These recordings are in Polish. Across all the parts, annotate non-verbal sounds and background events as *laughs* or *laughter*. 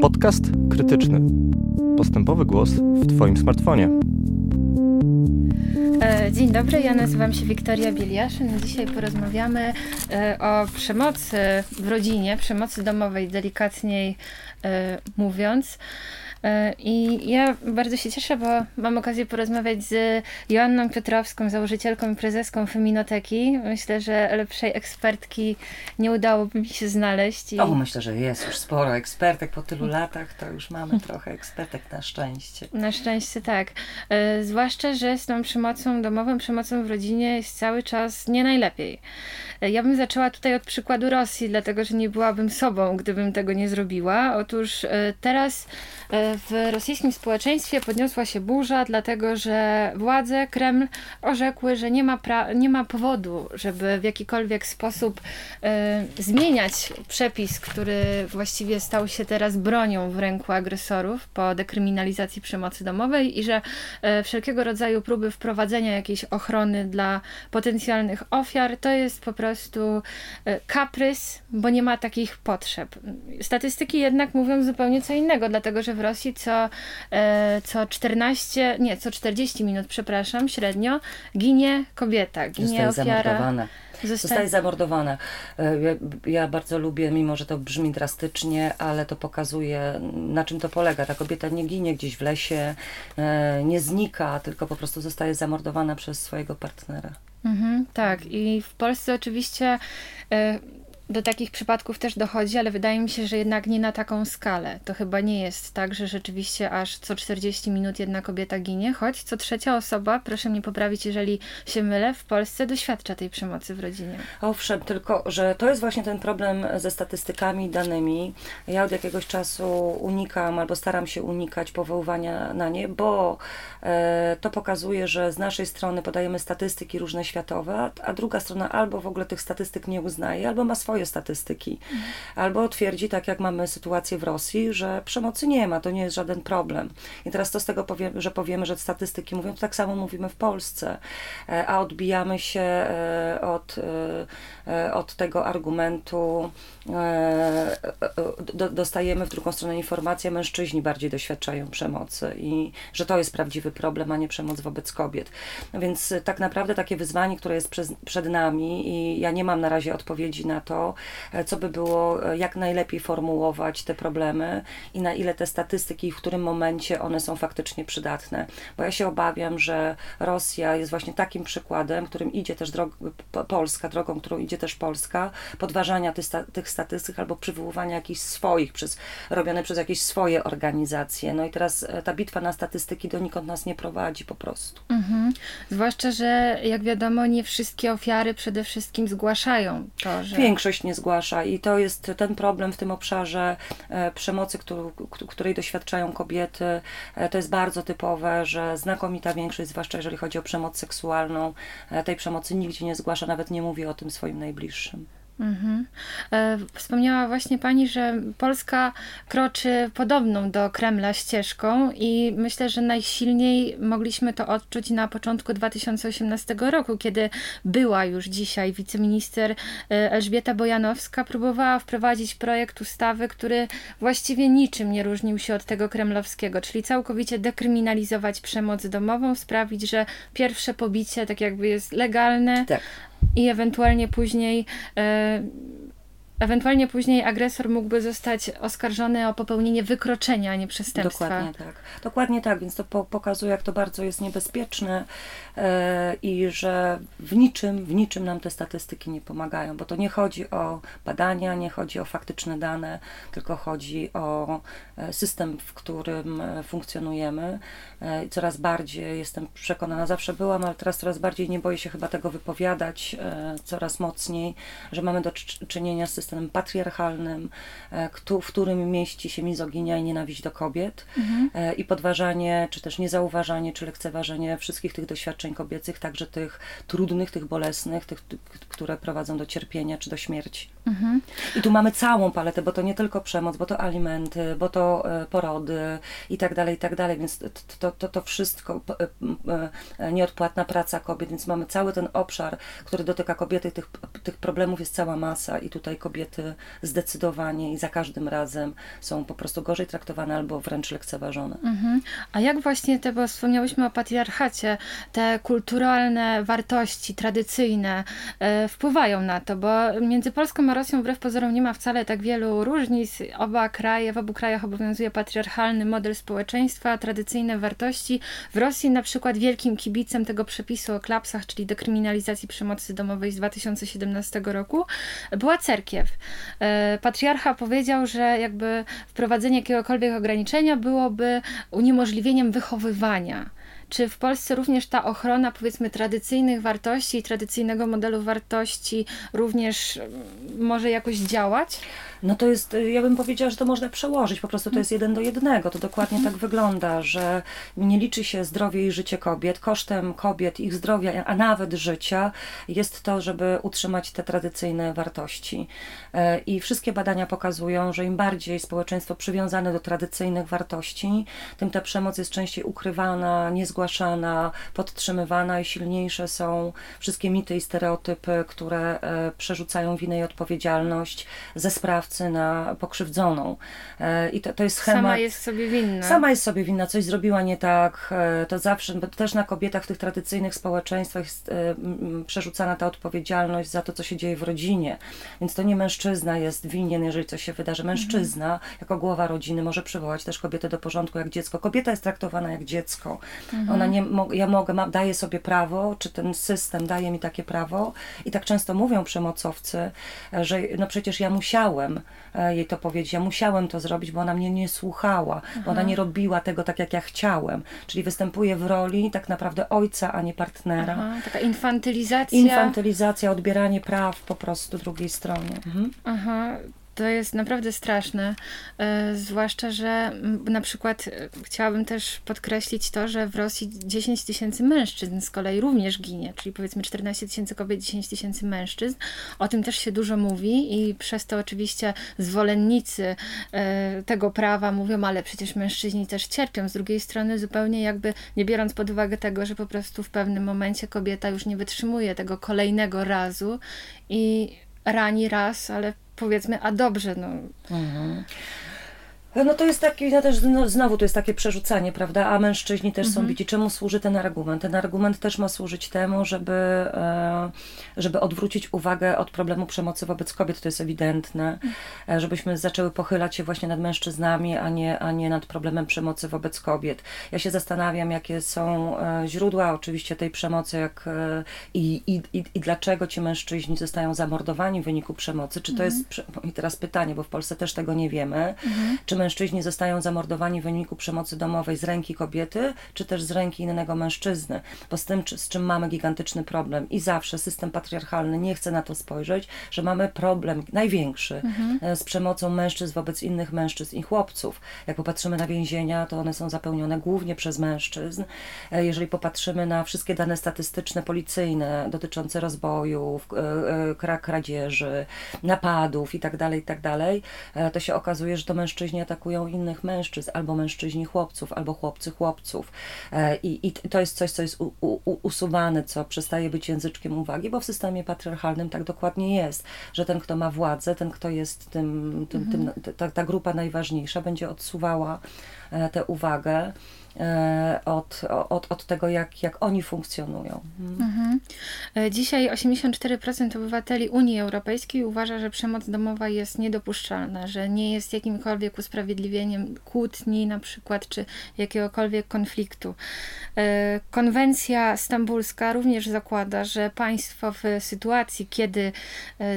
Podcast krytyczny. Postępowy głos w Twoim smartfonie. E, dzień dobry, ja nazywam się Wiktoria Bieliaszyn. Dzisiaj porozmawiamy e, o przemocy w rodzinie, przemocy domowej, delikatniej e, mówiąc. E, I ja bardzo się cieszę, bo mam okazję porozmawiać z Joanną Piotrowską, założycielką i prezeską Feminoteki. Myślę, że lepszej ekspertki nie udałoby mi się znaleźć. I... O, myślę, że jest już sporo ekspertek po tylu latach, to już mamy *laughs* trochę ekspertek na szczęście. Na szczęście tak. E, zwłaszcza, że z tą przemocą domową, przemocą w rodzinie jest cały czas nie najlepiej. E, ja bym zaczęła tutaj od przykładu Rosji, dlatego że nie byłabym sobą, gdybym tego nie zrobiła. Otóż teraz w rosyjskim społeczeństwie podniosła się burza, dlatego że władze Kreml orzekły, że nie ma, nie ma powodu, żeby w jakikolwiek sposób e, zmieniać przepis, który właściwie stał się teraz bronią w ręku agresorów po dekryminalizacji przemocy domowej i że e, wszelkiego rodzaju próby wprowadzenia jakiejś ochrony dla potencjalnych ofiar to jest po prostu e, kaprys, bo nie ma takich potrzeb. Statystyki jednak mówią zupełnie co innego, dlatego że w Rosji co, e, co 14, nie, co 40 minut, przepraszam, średnio ginie kobieta, ginie Zostaje ofiara. Zamordowana. Zostaje zamordowana. E, ja, ja, bardzo lubię, mimo że to brzmi drastycznie, ale to pokazuje, na czym to polega. Ta kobieta nie ginie gdzieś w lesie, e, nie znika, tylko po prostu zostaje zamordowana przez swojego partnera. Mhm, tak, i w Polsce oczywiście do takich przypadków też dochodzi, ale wydaje mi się, że jednak nie na taką skalę. To chyba nie jest tak, że rzeczywiście aż co 40 minut jedna kobieta ginie, choć co trzecia osoba, proszę mnie poprawić, jeżeli się mylę, w Polsce doświadcza tej przemocy w rodzinie. Owszem, tylko że to jest właśnie ten problem ze statystykami, danymi. Ja od jakiegoś czasu unikam albo staram się unikać powoływania na nie, bo e, to pokazuje, że z naszej strony podajemy statystyki różne światowe, a druga strona albo w ogóle tych statystyk nie uznaje, albo ma swoje swoje statystyki. Albo twierdzi, tak jak mamy sytuację w Rosji, że przemocy nie ma, to nie jest żaden problem. I teraz to z tego, powiem, że powiemy, że statystyki mówią, to tak samo mówimy w Polsce, e, a odbijamy się e, od, e, od tego argumentu, dostajemy w drugą stronę informację, mężczyźni bardziej doświadczają przemocy i że to jest prawdziwy problem, a nie przemoc wobec kobiet. Więc tak naprawdę takie wyzwanie, które jest przed nami i ja nie mam na razie odpowiedzi na to, E, co by było, e, jak najlepiej formułować te problemy i na ile te statystyki, w którym momencie one są faktycznie przydatne. Bo ja się obawiam, że Rosja jest właśnie takim przykładem, którym idzie też drog Polska, drogą, którą idzie też Polska, podważania tych, sta tych statystyk albo przywoływania jakichś swoich, przez, robione przez jakieś swoje organizacje. No i teraz e, ta bitwa na statystyki donikąd nas nie prowadzi po prostu. Mhm. Zwłaszcza, że jak wiadomo, nie wszystkie ofiary przede wszystkim zgłaszają to, że... Większość nie zgłasza i to jest ten problem w tym obszarze e, przemocy, której doświadczają kobiety. E, to jest bardzo typowe, że znakomita większość, zwłaszcza jeżeli chodzi o przemoc seksualną, e, tej przemocy nigdzie nie zgłasza, nawet nie mówi o tym swoim najbliższym. Mhm. E, wspomniała właśnie Pani, że Polska kroczy podobną do Kremla ścieżką i myślę, że najsilniej mogliśmy to odczuć na początku 2018 roku, kiedy była już dzisiaj wiceminister e, Elżbieta Bojanowska, próbowała wprowadzić projekt ustawy, który właściwie niczym nie różnił się od tego kremlowskiego, czyli całkowicie dekryminalizować przemoc domową, sprawić, że pierwsze pobicie tak jakby jest legalne, tak i ewentualnie później e, Ewentualnie później agresor mógłby zostać oskarżony o popełnienie wykroczenia, a nie przestępstwa. Dokładnie tak. Dokładnie tak, więc to po pokazuje, jak to bardzo jest niebezpieczne e, i że w niczym, w niczym nam te statystyki nie pomagają, bo to nie chodzi o badania, nie chodzi o faktyczne dane, tylko chodzi o e, system, w którym e, funkcjonujemy. E, coraz bardziej jestem przekonana, zawsze byłam, ale teraz coraz bardziej nie boję się chyba tego wypowiadać, e, coraz mocniej, że mamy do czynienia z systemem systemem patriarchalnym, e, w którym mieści się mizoginia i nienawiść do kobiet mhm. E, i podważanie, czy też niezauważanie, czy lekceważenie wszystkich tych doświadczeń kobiecych, także tych trudnych, tych bolesnych, tych, które prowadzą do cierpienia czy do śmierci. I tu mamy całą paletę, bo to nie tylko przemoc, bo to alimenty, bo to e, porody i tak dalej, i tak dalej, więc to, to, to wszystko, nieodpłatna praca kobiet, więc mamy cały ten obszar, który dotyka kobiety, tych, tych problemów jest cała masa i tutaj kobiety zdecydowanie i za każdym razem są po prostu gorzej traktowane albo wręcz lekceważone. Mhm. A jak właśnie te, bo wspomniałyśmy o patriarchacie, te kulturalne wartości tradycyjne e, wpływają na to, bo między Polską a Rosją wbrew pozorom nie ma wcale tak wielu różnic. Oba kraje, w obu krajach obowiązuje patriarchalny model społeczeństwa, tradycyjne wartości. W Rosji na przykład wielkim kibicem tego przepisu o klapsach, czyli dekryminalizacji przemocy domowej z 2017 roku, była cerkiew. E, patriarcha powiedział, że jakby wprowadzenie jakiegokolwiek ograniczenia byłoby uniemożliwieniem wychowywania. Czy w Polsce również ta ochrona, powiedzmy, tradycyjnych wartości i tradycyjnego modelu wartości również mm, może jakoś działać? No to jest, y, ja bym powiedziała, że to można przełożyć, po prostu to jest jeden do jednego. To dokładnie tak wygląda, że nie liczy się zdrowie i życie kobiet. Kosztem kobiet, ich zdrowia, a nawet życia jest to, żeby utrzymać te tradycyjne wartości. E, I wszystkie badania pokazują, że im bardziej społeczeństwo przywiązane do tradycyjnych wartości, tym ta przemoc jest częściej ukrywana, niezgłaszana, podtrzymywana i silniejsze są wszystkie mity i stereotypy, które e, przerzucają winę i odpowiedzialność ze sprawcy na pokrzywdzoną. E, I to, to jest schemat. Sama jest sobie winna. Sama jest sobie winna, coś zrobiła nie tak. E, to zawsze, bo też na kobietach w tych tradycyjnych społeczeństwach jest e, przerzucana ta odpowiedzialność za to, co się dzieje w rodzinie. Więc to nie mężczyzna jest winien, jeżeli coś się wydarzy. Mężczyzna, mhm. jako głowa rodziny, może przywołać też kobietę do porządku jak dziecko. Kobieta jest traktowana jak dziecko. Mhm. Ona nie, ja mogę, ma, daję sobie prawo, czy ten system daje mi takie prawo. I tak często mówią przemocowcy, że no przecież ja musiałem E, jej to powiedzieć. Ja musiałem to zrobić, bo ona mnie nie słuchała, Aha. bo ona nie robiła tego tak, jak ja chciałem. Czyli występuje w roli tak naprawdę ojca, a nie partnera. Aha, taka infantylizacja. Infantylizacja, odbieranie praw po prostu drugiej stronie. Mhm. Aha, to jest naprawdę straszne. E, zwłaszcza, że na przykład e, chciałabym też podkreślić to, że w Rosji 10 tysięcy mężczyzn z kolei również ginie, czyli powiedzmy 14 tysięcy kobiet, 10 tysięcy mężczyzn. O tym też się dużo mówi i przez to oczywiście zwolennicy e, tego prawa mówią, ale przecież mężczyźni też cierpią. Z drugiej strony zupełnie jakby nie biorąc pod uwagę tego, że po prostu w pewnym momencie kobieta już nie wytrzymuje tego kolejnego razu i rani raz, ale powiedzmy, a dobrze, no. Mhm. No to jest taki, no też no, znowu to jest takie przerzucanie, prawda? A mężczyźni też mhm. są bici. Czemu służy ten argument? Ten argument też ma służyć temu, żeby, e, żeby odwrócić uwagę od problemu przemocy wobec kobiet, to jest ewidentne. Mhm. Żebyśmy zaczęły pochylać się właśnie nad mężczyznami, a nie, a nie nad problemem przemocy wobec kobiet. Ja się zastanawiam, jakie są e, źródła oczywiście tej przemocy, jak i, i, i, i dlaczego ci mężczyźni zostają zamordowani w wyniku przemocy. Czy to mhm. jest, i teraz pytanie, bo w Polsce też tego nie wiemy, czy mężczyźni zostają zamordowani w wyniku przemocy domowej z ręki kobiety, czy też z ręki innego mężczyzny. Bo z tym, z czym mamy gigantyczny problem i zawsze system patriarchalny nie chce na to spojrzeć, że mamy problem największy mhm. E, z przemocą mężczyzn wobec innych mężczyzn i chłopców. Jak popatrzymy na więzienia, to one są zapełnione głównie przez mężczyzn. E, jeżeli popatrzymy na wszystkie dane statystyczne, policyjne dotyczące rozbojów, e, kradzieży, napadów itd., tak itd., tak to się okazuje, że to mężczyźni atakują atakują innych mężczyzn, albo mężczyźni chłopców, albo chłopcy chłopców. E, I, i to jest coś, co jest u, u, usuwane, co przestaje być języczkiem uwagi, bo w systemie patriarchalnym tak dokładnie jest, że ten, kto ma władzę, ten, kto jest tym, tym, tym mhm. ta, ta grupa najważniejsza, będzie odsuwała e, tę uwagę. E, od, od, od tego, jak, jak oni funkcjonują. Mhm. E, dzisiaj 84% obywateli Unii Europejskiej uważa, że przemoc domowa jest niedopuszczalna, że nie jest jakimkolwiek usprawiedliwieniem kłótni na przykład, czy jakiegokolwiek konfliktu. E, konwencja stambulska również zakłada, że państwo w sytuacji, kiedy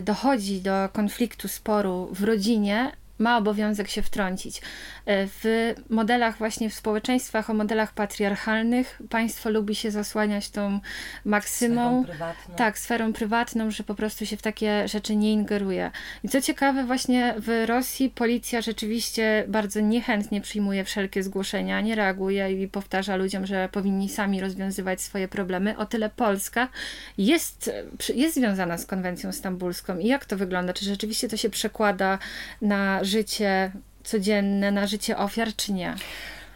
dochodzi do konfliktu, sporu w rodzinie, ma obowiązek się wtrącić. E, w modelach właśnie w społeczeństwach o modelach patriarchalnych państwo lubi się zasłaniać tą maksymą, sferą tak, sferą prywatną, że po prostu się w takie rzeczy nie ingeruje. I co ciekawe, właśnie w Rosji policja rzeczywiście bardzo niechętnie przyjmuje wszelkie zgłoszenia, nie reaguje i powtarza ludziom, że powinni sami rozwiązywać swoje problemy. O tyle Polska jest, jest związana z konwencją stambulską. I jak to wygląda? Czy rzeczywiście to się przekłada na życie codzienne, na życie ofiar, czy nie?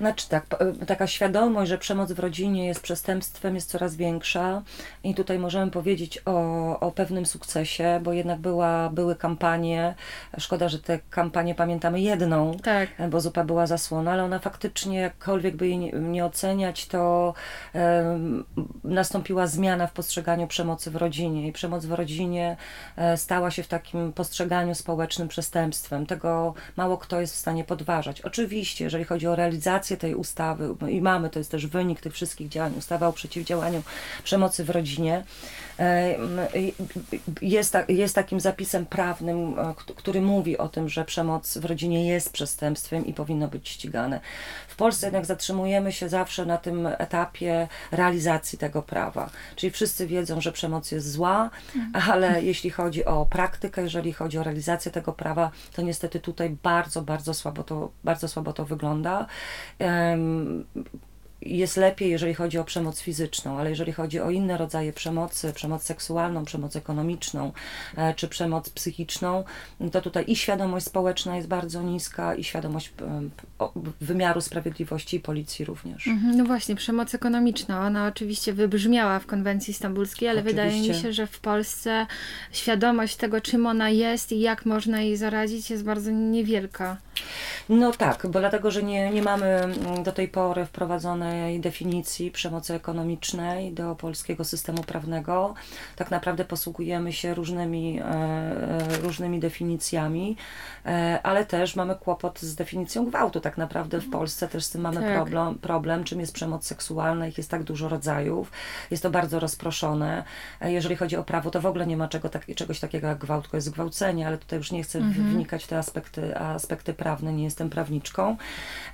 Znaczy tak, taka świadomość, że przemoc w rodzinie jest przestępstwem, jest coraz większa i tutaj możemy powiedzieć o, o pewnym sukcesie, bo jednak była, były kampanie, szkoda, że te kampanie pamiętamy jedną, Tak. bo zupa była zasłona, ale ona faktycznie, jakkolwiek by jej nie, nie oceniać, to em, nastąpiła zmiana w postrzeganiu przemocy w rodzinie i przemoc w rodzinie e, stała się w takim postrzeganiu społecznym przestępstwem. Tego mało kto jest w stanie podważać. Oczywiście, jeżeli chodzi o realizację tej ustawy i mamy, to jest też wynik tych wszystkich działań, ustawa o przeciwdziałaniu przemocy w rodzinie, e, jest, jest takim zapisem prawnym, e, kt- który mówi o tym, że przemoc w rodzinie jest przestępstwem i powinno być ścigane. W Polsce jednak zatrzymujemy się zawsze na tym etapie realizacji tego prawa. Czyli wszyscy wiedzą, że przemoc jest zła, ale jeśli chodzi o praktykę, jeżeli chodzi o realizację tego prawa, to niestety tutaj bardzo, bardzo słabo to, bardzo słabo to wygląda. Jest lepiej, jeżeli chodzi o przemoc fizyczną, ale jeżeli chodzi o inne rodzaje przemocy, przemoc seksualną, przemoc ekonomiczną e, czy przemoc psychiczną, to tutaj i świadomość społeczna jest bardzo niska, i świadomość o- wymiaru sprawiedliwości i policji również. Mhm, No właśnie, przemoc ekonomiczna. Ona oczywiście wybrzmiała w konwencji stambulskiej, ale wydaje mi Oczywiście. się, że w Polsce świadomość tego, czym ona jest i jak można jej zaradzić, jest bardzo niewielka. No tak, bo dlatego, że nie, nie mamy mm, do tej pory wprowadzonej definicji przemocy ekonomicznej do polskiego systemu prawnego. Tak naprawdę posługujemy się różnymi, e, e, różnymi definicjami, e, ale też mamy kłopot z definicją gwałtu. Tak naprawdę w Polsce też z tym mamy Tak. problem, problem, czym jest przemoc seksualna. Ich jest tak dużo rodzajów, jest to bardzo rozproszone. Jeżeli chodzi o prawo, to w ogóle nie ma czego, tak, czegoś takiego jak gwałt, tylko jest gwałcenie, ale tutaj już nie chcę w- wnikać w te aspekty, aspekty prawne, nie jestem prawniczką,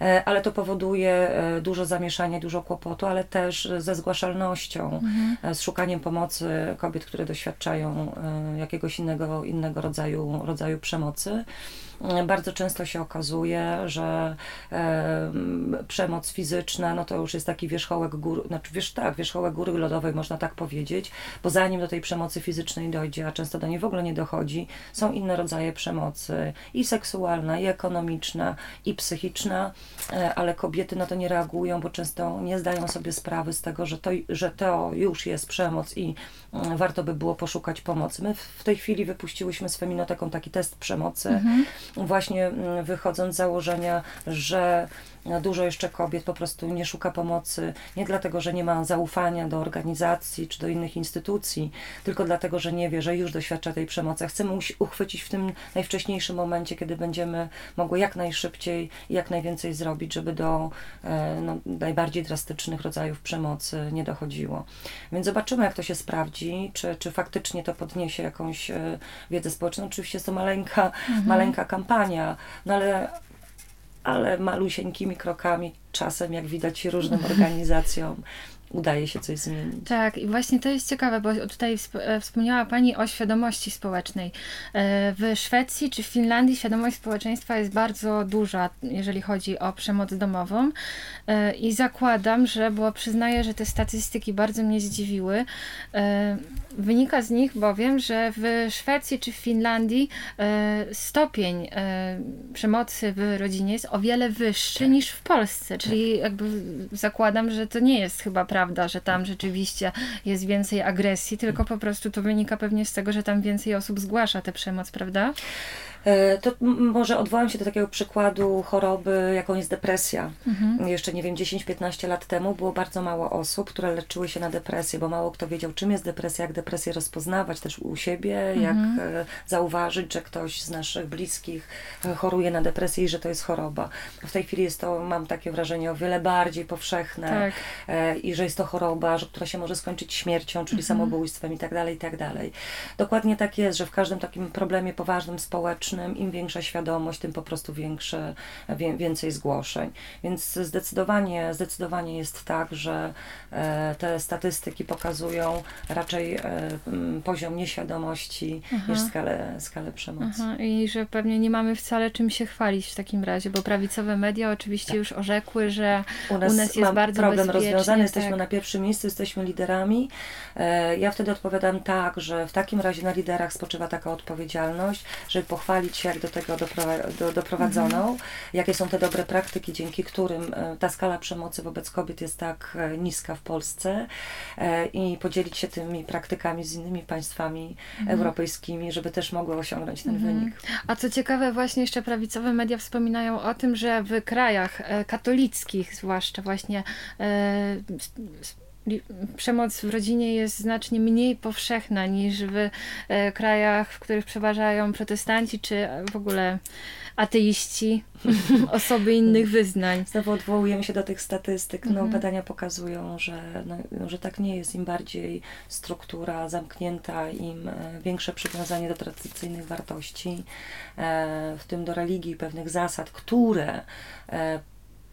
E, ale to powoduje e, dużo zamieszania, dużo kłopotu, ale też ze zgłaszalnością, e, z szukaniem pomocy kobiet, które doświadczają jakiegoś innego, innego rodzaju, rodzaju przemocy. Bardzo często się okazuje, że e, przemoc fizyczna, no to już jest taki wierzchołek góry, znaczy wiesz, tak, wierzchołek góry lodowej, można tak powiedzieć, bo zanim do tej przemocy fizycznej dojdzie, a często do niej w ogóle nie dochodzi, są inne rodzaje przemocy, i seksualna, i ekonomiczna, i psychiczna, e, ale kobiety na to nie reagują, bo często nie zdają sobie sprawy z tego, że to, że to już jest przemoc i mm, warto by było poszukać pomocy. My w- tej chwili wypuściłyśmy z Feminoteką taki test przemocy, właśnie mm, wychodząc z założenia, że dużo jeszcze kobiet po prostu nie szuka pomocy, nie dlatego, że nie ma zaufania do organizacji czy do innych instytucji, tylko dlatego, że nie wie, że już doświadcza tej przemocy. Chcemy uchwycić w tym najwcześniejszym momencie, kiedy będziemy mogły jak najszybciej i jak najwięcej zrobić, żeby do e, no, najbardziej drastycznych rodzajów przemocy nie dochodziło. Więc zobaczymy, jak to się sprawdzi, czy, czy faktycznie to podniesie jakąś e, wiedzę społeczną. Oczywiście jest to maleńka, maleńka kampania, no ale ale malusieńkimi krokami, czasem jak widać różnym *laughs* organizacjom, udaje się coś zmienić. Tak, i właśnie to jest ciekawe, bo tutaj e, wspomniała Pani o świadomości społecznej. E, W Szwecji czy w Finlandii świadomość społeczeństwa jest bardzo duża, jeżeli chodzi o przemoc domową. E, I zakładam, że, bo przyznaję, że te statystyki bardzo mnie zdziwiły. Wynika z nich bowiem, że w Szwecji czy w Finlandii e, stopień e, przemocy w rodzinie jest o wiele wyższy niż w Polsce. Czyli jakby zakładam, że to nie jest chyba prawda, że tam rzeczywiście jest więcej agresji, tylko po prostu to wynika pewnie z tego, że tam więcej osób zgłasza tę przemoc, prawda? E, To może odwołam się do takiego przykładu choroby, jaką jest depresja. Jeszcze, nie wiem, 10-15 lat temu było bardzo mało osób, które leczyły się na depresję, bo mało kto wiedział, czym jest depresja, jak depresję rozpoznawać też u siebie, jak e, zauważyć, że ktoś z naszych bliskich e, choruje na depresję i że to jest choroba. W tej chwili jest to, mam takie wrażenie, o wiele bardziej powszechne Tak. i że jest to choroba, że, która się może skończyć śmiercią, czyli samobójstwem i tak dalej, i tak dalej. Dokładnie tak jest, że w każdym takim problemie poważnym, społecznym, im większa świadomość, tym po prostu większe, więcej zgłoszeń. Więc zdecydowanie, zdecydowanie jest tak, że e, te statystyki pokazują raczej e, poziom nieświadomości niż skalę, skalę przemocy. Aha, I że pewnie nie mamy wcale czym się chwalić w takim razie, bo prawicowe media oczywiście już orzekły, że U nas, u nas jest bardzo problem bezpiecznie, rozwiązany, jesteśmy tak. na pierwszym miejscu, jesteśmy liderami. E, Ja wtedy odpowiadam tak, że w takim razie na liderach spoczywa taka odpowiedzialność, żeby pochwalić pochwalić jak do tego doprowa- do, doprowadzono, jakie są te dobre praktyki, dzięki którym e, ta skala przemocy wobec kobiet jest tak e, niska w Polsce e, i podzielić się tymi praktykami z innymi państwami europejskimi, żeby też mogły osiągnąć ten wynik. A co ciekawe, właśnie jeszcze prawicowe media wspominają o tym, że w krajach katolickich, zwłaszcza właśnie przemoc w rodzinie jest znacznie mniej powszechna niż w e, krajach, w których przeważają protestanci czy w ogóle ateiści, *laughs* osoby innych wyznań. Znowu odwołujemy się do tych statystyk. No, Mhm. badania pokazują, że, no, że tak nie jest. Im bardziej struktura zamknięta, im e, większe przywiązanie do tradycyjnych wartości, e, w tym do religii, pewnych zasad, które e,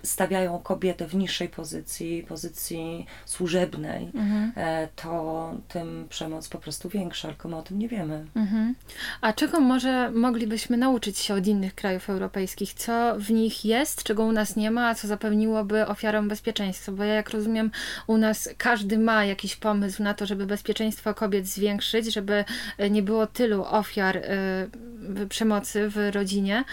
stawiają kobietę w niższej pozycji, pozycji służebnej, Mhm. e, to tym przemoc po prostu większa, tylko my o tym nie wiemy. Mhm. A czego może moglibyśmy nauczyć się od innych krajów europejskich? Co w nich jest, czego u nas nie ma, a co zapewniłoby ofiarom bezpieczeństwo? Bo ja jak rozumiem, u nas każdy ma jakiś pomysł na to, żeby bezpieczeństwo kobiet zwiększyć, żeby e, nie było tylu ofiar w- przemocy w rodzinie.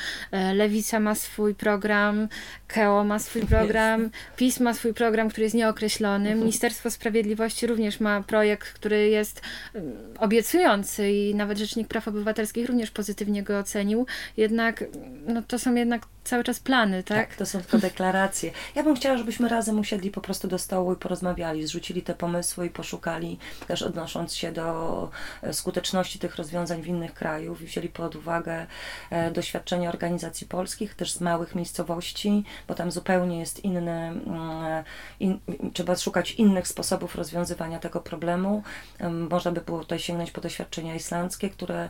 Lewica ma swój program, KEO ma swój program, PiS ma swój program, który jest nieokreślony. Ministerstwo Sprawiedliwości również ma projekt, który jest mm, obiecujący i nawet Rzecznik Praw Obywatelskich również pozytywnie go ocenił. Jednak no, to są jednak cały czas plany, tak? Tak, to są tylko deklaracje. Ja bym chciała, żebyśmy razem usiedli po prostu do stołu i porozmawiali, zrzucili te pomysły i poszukali, też odnosząc się do e, skuteczności tych rozwiązań w innych krajów i wzięli pod uwagę e, doświadczenia organizacji polskich, też z małych miejscowości, bo tam zupełnie jest inny, mm, in, trzeba szukać innych sposobów rozwiązywania tego problemu. Em, Można by było tutaj sięgnąć po doświadczenia islandzkie, które,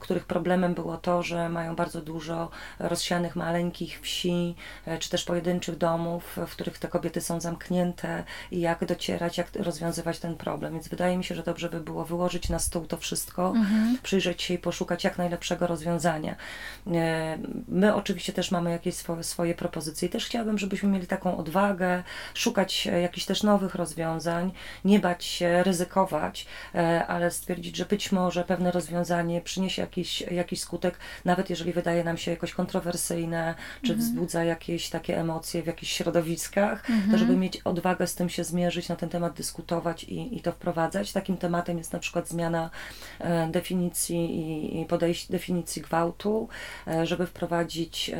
których problemem było to, że mają bardzo dużo rozsianych maleńkich wsi, e, czy też pojedynczych domów, w których te kobiety są zamknięte i jak docierać, jak rozwiązywać ten problem. Więc wydaje mi się, że dobrze by było wyłożyć na stół to wszystko, przyjrzeć się i poszukać jak najlepszego rozwiązania. E, My oczywiście też mamy jakieś swoje, swoje propozycje i też chciałabym, żebyśmy mieli taką odwagę, szukać e, jakichś też nowych rozwiązań, nie bać się, ryzykować, e, ale stwierdzić, że być może pewne rozwiązanie przyniesie jakiś, jakiś skutek, nawet jeżeli wydaje nam się jakoś kontrowersyjne, czy wzbudza jakieś takie emocje w jakichś środowiskach, to żeby mieć odwagę z tym się zmierzyć, na ten temat dyskutować i, i to wprowadzać. Takim tematem jest na przykład zmiana e, definicji i, podejść definicji gwałtu, żeby wprowadzić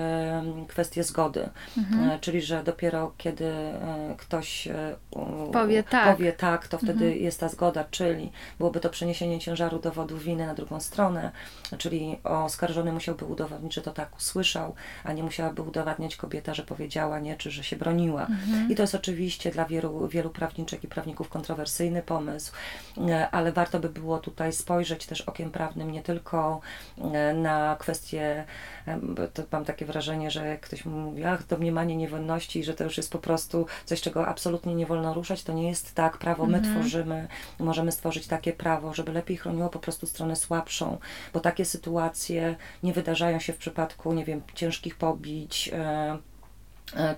kwestię zgody. E, czyli, że dopiero kiedy e, ktoś e, Powie tak. powie tak, to wtedy jest ta zgoda, czyli byłoby to przeniesienie ciężaru dowodu winy na drugą stronę, czyli oskarżony musiałby udowodnić, że to tak usłyszał, a nie musiałaby udowadniać kobieta, że powiedziała nie, czy że się broniła. I to jest oczywiście dla wielu, wielu prawniczek i prawników kontrowersyjny pomysł, ale warto by było tutaj spojrzeć też okiem prawnym nie tylko na kwestie, to mam takie wrażenie, że jak ktoś mówi, ach, domniemanie niewolności, że to już jest po prostu coś, czego absolutnie nie wolno ruszać, to nie jest tak. Prawo my tworzymy, możemy stworzyć takie prawo, żeby lepiej chroniło po prostu stronę słabszą, bo takie sytuacje nie wydarzają się w przypadku, nie wiem, ciężkich pobić, e,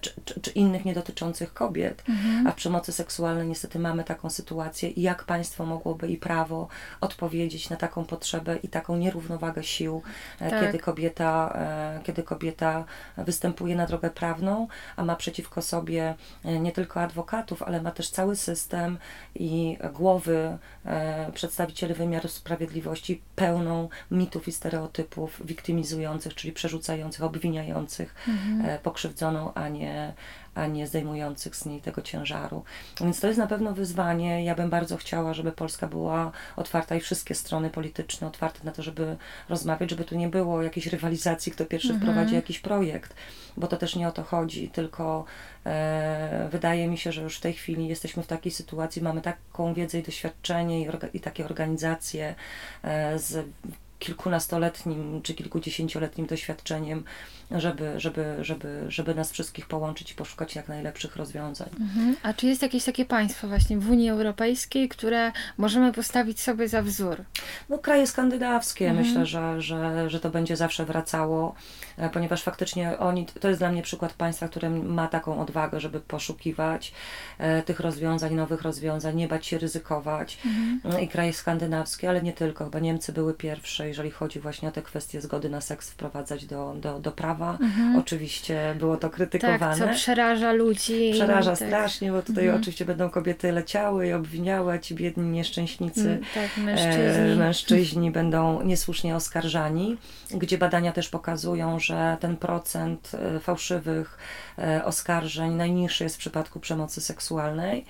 czy, czy, czy innych nie dotyczących kobiet, a w przemocy seksualnej niestety mamy taką sytuację i jak państwo mogłoby i prawo odpowiedzieć na taką potrzebę i taką nierównowagę sił, e, Tak. kiedy, kobieta, e, kiedy kobieta występuje na drogę prawną, a ma przeciwko sobie e, nie tylko adwokatów, ale ma też cały system i głowy e, przedstawicieli wymiaru sprawiedliwości pełną mitów i stereotypów wiktymizujących, czyli przerzucających, obwiniających e, pokrzywdzoną, a nie, a nie zdejmujących z niej tego ciężaru. Więc to jest na pewno wyzwanie. Ja bym bardzo chciała, żeby Polska była otwarta i wszystkie strony polityczne otwarte na to, żeby rozmawiać, żeby tu nie było jakiejś rywalizacji, kto pierwszy wprowadzi jakiś projekt, bo to też nie o to chodzi, tylko e, wydaje mi się, że już w tej chwili jesteśmy w takiej sytuacji, mamy taką wiedzę i doświadczenie i, orga, i takie organizacje e, z kilkunastoletnim czy kilkudziesięcioletnim doświadczeniem, żeby, żeby, żeby, żeby nas wszystkich połączyć i poszukać jak najlepszych rozwiązań. Mhm. A czy jest jakieś takie państwo właśnie w Unii Europejskiej, które możemy postawić sobie za wzór? No, kraje skandynawskie, myślę, że, że, że to będzie zawsze wracało, e, ponieważ faktycznie oni, to jest dla mnie przykład państwa, które ma taką odwagę, żeby poszukiwać e, tych rozwiązań, nowych rozwiązań, nie bać się ryzykować. No I kraje skandynawskie, ale nie tylko, chyba Niemcy były pierwsze jeżeli chodzi właśnie o te kwestie zgody na seks wprowadzać do, do, do prawa. Mhm. Oczywiście było to krytykowane. Tak, co przeraża ludzi. Przeraża tak. strasznie, bo tutaj Mhm. oczywiście będą kobiety leciały i obwiniały, a ci biedni nieszczęśnicy Mm, Tak, E, mężczyźni. mężczyźni będą niesłusznie oskarżani, gdzie badania też pokazują, że ten procent e, fałszywych e, oskarżeń najniższy jest w przypadku przemocy seksualnej,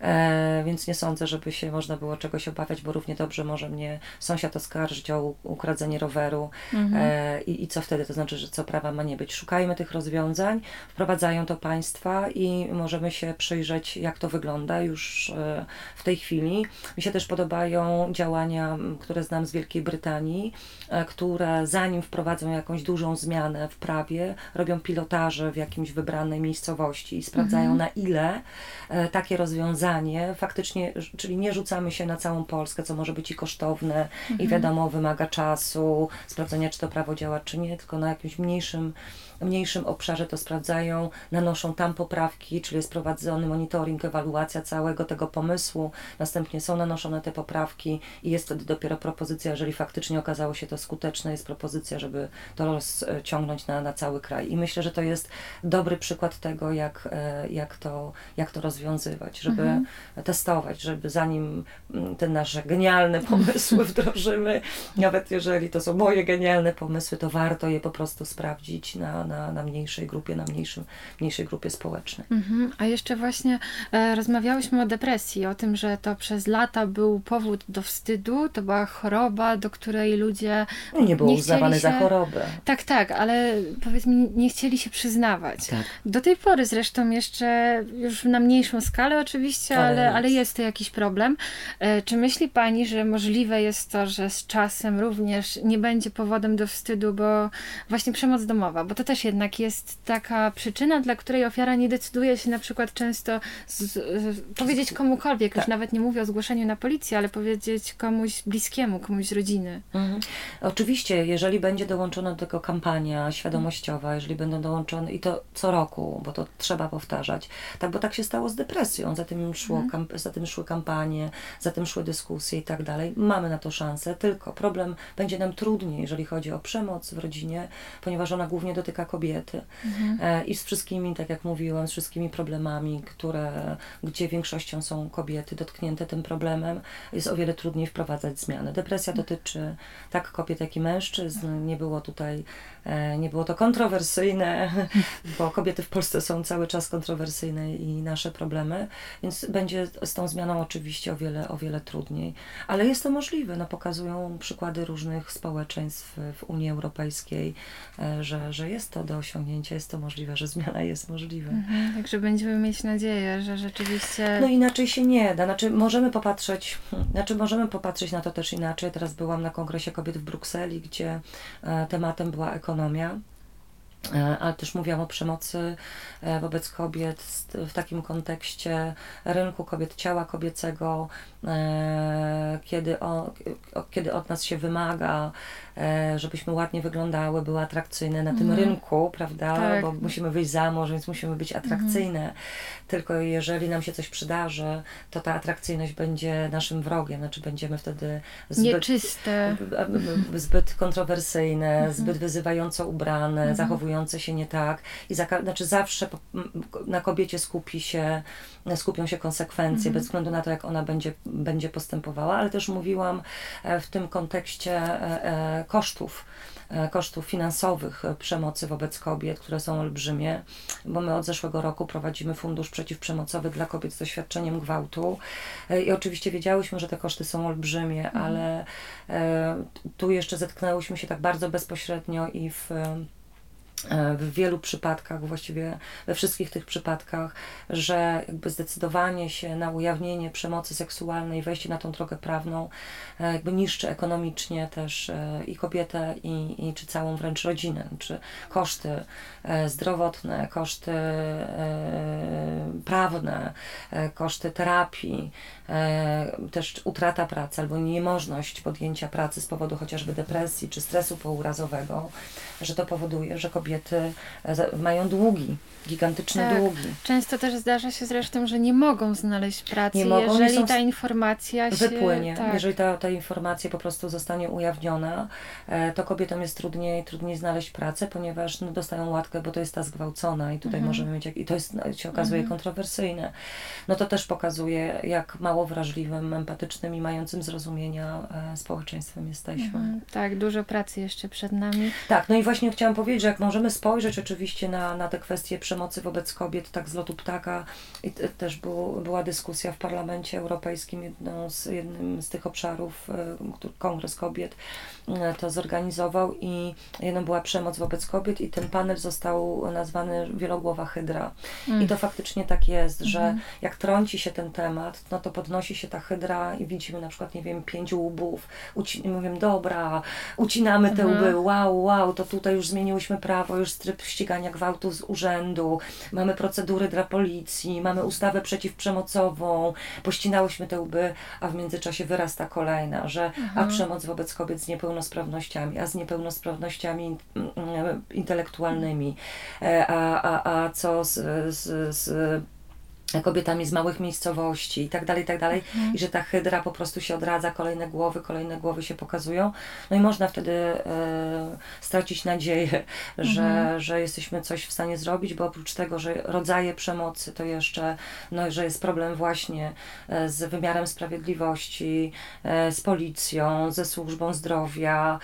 e, więc nie sądzę, żeby się można było czegoś obawiać, bo równie dobrze może mnie sąsiad oskarżyć o ukradzenie roweru Mhm. e, i, i co wtedy, to znaczy, że co prawa ma nie być. Szukajmy tych rozwiązań, wprowadzają to państwa i możemy się przyjrzeć, jak to wygląda już e, w tej chwili. Mi się też podobają działania, które znam z Wielkiej Brytanii, e, które zanim wprowadzą jakąś dużą zmianę w prawie, robią pilotaże w jakimś wybranej miejscowości i sprawdzają na ile e, takie rozwiązanie faktycznie, czyli nie rzucamy się na całą Polskę, co może być i kosztowne i wiadomo, wymaga czasu, sprawdzenia, czy to prawo działa, czy nie, tylko na jakimś mniejszym mniejszym obszarze to sprawdzają, nanoszą tam poprawki, czyli jest prowadzony monitoring, ewaluacja całego tego pomysłu, następnie są nanoszone te poprawki i jest wtedy dopiero propozycja, jeżeli faktycznie okazało się to skuteczne, jest propozycja, żeby to rozciągnąć na, na cały kraj. I myślę, że to jest dobry przykład tego, jak, e, jak, to, jak to rozwiązywać, żeby testować, żeby zanim mm, te nasze genialne *laughs* pomysły wdrożymy, nawet jeżeli to są moje genialne pomysły, to warto je po prostu sprawdzić na, na, na mniejszej grupie, na mniejszym, mniejszej grupie społecznej. Mhm. A jeszcze właśnie e, rozmawiałyśmy o depresji, o tym, że to przez lata był powód do wstydu, to była choroba, do której ludzie. No Nie było Nie uznawane chcieli za się- chorobę. Tak, tak, ale powiedz mi, nie chcieli się przyznawać. Tak. Do tej pory zresztą jeszcze, już na mniejszą skalę oczywiście, Ale ale, jest. ale jest to jakiś problem. E, Czy myśli Pani, że możliwe jest to, że z czasem również nie będzie powodem do wstydu, bo właśnie przemoc domowa, bo to też jednak jest taka przyczyna, dla której ofiara nie decyduje się na przykład często z, z, powiedzieć komukolwiek, już Tak. nawet nie mówię o zgłoszeniu na policję, ale powiedzieć komuś bliskiemu, komuś z rodziny. Mhm. Oczywiście, jeżeli będzie dołączona do tego kampania świadomościowa, jeżeli będą dołączone i to co roku, bo to trzeba powtarzać, tak, bo tak się stało z depresją, za tym, szło, kamp- za tym szły kampanie, za tym szły dyskusje i tak dalej. Mamy na to szansę, tylko problem będzie nam trudniej, jeżeli chodzi o przemoc w rodzinie, ponieważ ona głównie dotyka kobiety e, i z wszystkimi, tak jak mówiłam, z wszystkimi problemami, które, gdzie większością są kobiety dotknięte tym problemem, jest o wiele trudniej wprowadzać zmiany. Depresja dotyczy tak kobiet, jak i mężczyzn. Nie było tutaj, e, nie było to kontrowersyjne, *laughs* bo kobiety w Polsce są cały czas kontrowersyjne i nasze problemy, więc będzie z tą zmianą oczywiście o wiele, o wiele trudniej. Ale jest to możliwe. No, pokazują przykłady różnych społeczeństw w Unii Europejskiej, e, że, że jest to do osiągnięcia, jest to możliwe, że zmiana jest możliwa. Mhm. Także będziemy mieć nadzieję, że rzeczywiście. No inaczej się nie da. Znaczy możemy popatrzeć, hmm, znaczy możemy popatrzeć na to też inaczej. Teraz byłam na Kongresie Kobiet w Brukseli, gdzie e, tematem była ekonomia. E, Ale też mówiłam o przemocy e, wobec kobiet w takim kontekście rynku kobiet, ciała kobiecego, e, kiedy, o, kiedy od nas się wymaga, żebyśmy ładnie wyglądały, były atrakcyjne na tym rynku, prawda? Tak. Bo musimy wyjść za mąż, więc musimy być atrakcyjne. Tylko jeżeli nam się coś przydarzy, to ta atrakcyjność będzie naszym wrogiem, znaczy będziemy wtedy zbyt Nieczyste. zbyt kontrowersyjne, zbyt wyzywająco ubrane, zachowujące się nie tak. I za, znaczy zawsze na kobiecie skupi się, skupią się konsekwencje, bez względu na to, jak ona będzie, będzie postępowała, ale też mówiłam e, w tym kontekście e, e, kosztów kosztów finansowych przemocy wobec kobiet, które są olbrzymie, bo my od zeszłego roku prowadzimy fundusz przeciwprzemocowy dla kobiet z doświadczeniem gwałtu i oczywiście wiedziałyśmy, że te koszty są olbrzymie, ale e, tu jeszcze zetknęłyśmy się tak bardzo bezpośrednio i w w wielu przypadkach, właściwie we wszystkich tych przypadkach, że jakby zdecydowanie się na ujawnienie przemocy seksualnej, wejście na tą drogę prawną, e, jakby niszczy ekonomicznie też e, i kobietę, i, i czy całą wręcz rodzinę, czy koszty e, zdrowotne, koszty e, prawne, e, koszty terapii, e, też utrata pracy albo niemożność podjęcia pracy z powodu chociażby depresji czy stresu pourazowego, że to powoduje, że kobiety kobiety e, mają długi, gigantyczne Tak. długi. Często też zdarza się zresztą, że nie mogą znaleźć pracy, Nie mogą, nie jeżeli są ta informacja się... wypłynie. Tak. Jeżeli ta, ta informacja po prostu zostanie ujawniona, e, to kobietom jest trudniej, trudniej znaleźć pracę, ponieważ no, dostają łatkę, bo to jest ta zgwałcona i tutaj Mhm. możemy mieć, jak, i to jest, no, się okazuje kontrowersyjne. No to też pokazuje, jak mało wrażliwym, empatycznym i mającym zrozumienia e, społeczeństwem jesteśmy. Mhm, tak, dużo pracy jeszcze przed nami. Tak, no i właśnie chciałam powiedzieć, że jak możemy spojrzeć oczywiście na, na te kwestie przemocy wobec kobiet, tak z lotu ptaka, i te, też był, była dyskusja w Parlamencie Europejskim, jedną z, jednym z tych obszarów, e, który Kongres Kobiet e, to zorganizował i jedną była przemoc wobec kobiet i ten panel został nazwany Wielogłowa Hydra. I to faktycznie tak jest, że jak trąci się ten temat, no to podnosi się ta hydra i widzimy na przykład, nie wiem, pięć łbów, uci- mówię, dobra, ucinamy te Mhm. łby, wow, wow, to tutaj już zmieniłyśmy prawo, już tryb ścigania gwałtu z urzędu, mamy procedury dla policji, mamy ustawę przeciwprzemocową, pościnałyśmy te łby, a w międzyczasie wyrasta kolejna, że a przemoc wobec kobiet z niepełnosprawnościami, a z niepełnosprawnościami mm, mm, intelektualnymi, e, a, a, a co z, z, z kobietami z małych miejscowości i tak dalej, i tak dalej. I że ta hydra po prostu się odradza, kolejne głowy, kolejne głowy się pokazują. No i można wtedy e, stracić nadzieję, że, że jesteśmy coś w stanie zrobić, bo oprócz tego, że rodzaje przemocy, to jeszcze, no, że jest problem właśnie e, z wymiarem sprawiedliwości, e, z policją, ze służbą zdrowia,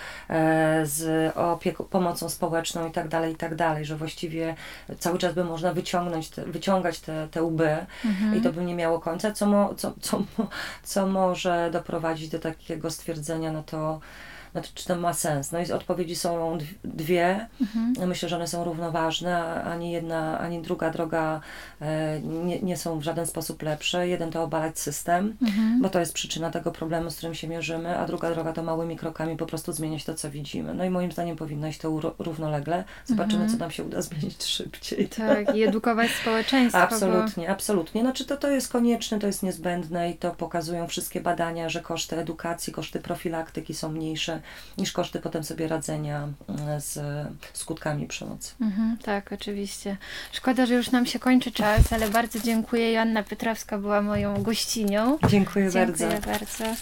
z opieką, pomocą społeczną i tak dalej, i tak dalej, że właściwie cały czas by można wyciągnąć te, wyciągać te, te łby i to by nie miało końca, co, mo, co, co, co może doprowadzić do takiego stwierdzenia, no to to czy to ma sens? No i odpowiedzi są dw- dwie. Myślę, że one są równoważne. Ani jedna, ani druga droga e, nie, nie są w żaden sposób lepsze. Jeden to obalać system, bo to jest przyczyna tego problemu, z którym się mierzymy, a druga droga to małymi krokami po prostu zmieniać to, co widzimy. No i moim zdaniem powinno iść to równolegle. Zobaczymy, co nam się uda *laughs* zmienić szybciej. Tak, i edukować *laughs* społeczeństwo. Bo... Absolutnie, absolutnie. Znaczy to, to jest konieczne, to jest niezbędne i to pokazują wszystkie badania, że koszty edukacji, koszty profilaktyki są mniejsze niż koszty potem sobie radzenia mm, z skutkami przemocy. Mhm, tak, oczywiście. Szkoda, że już nam się kończy czas, ale bardzo dziękuję. Joanna Piotrowska była moją gościnią. Dziękuję, Dziękuję bardzo. bardzo.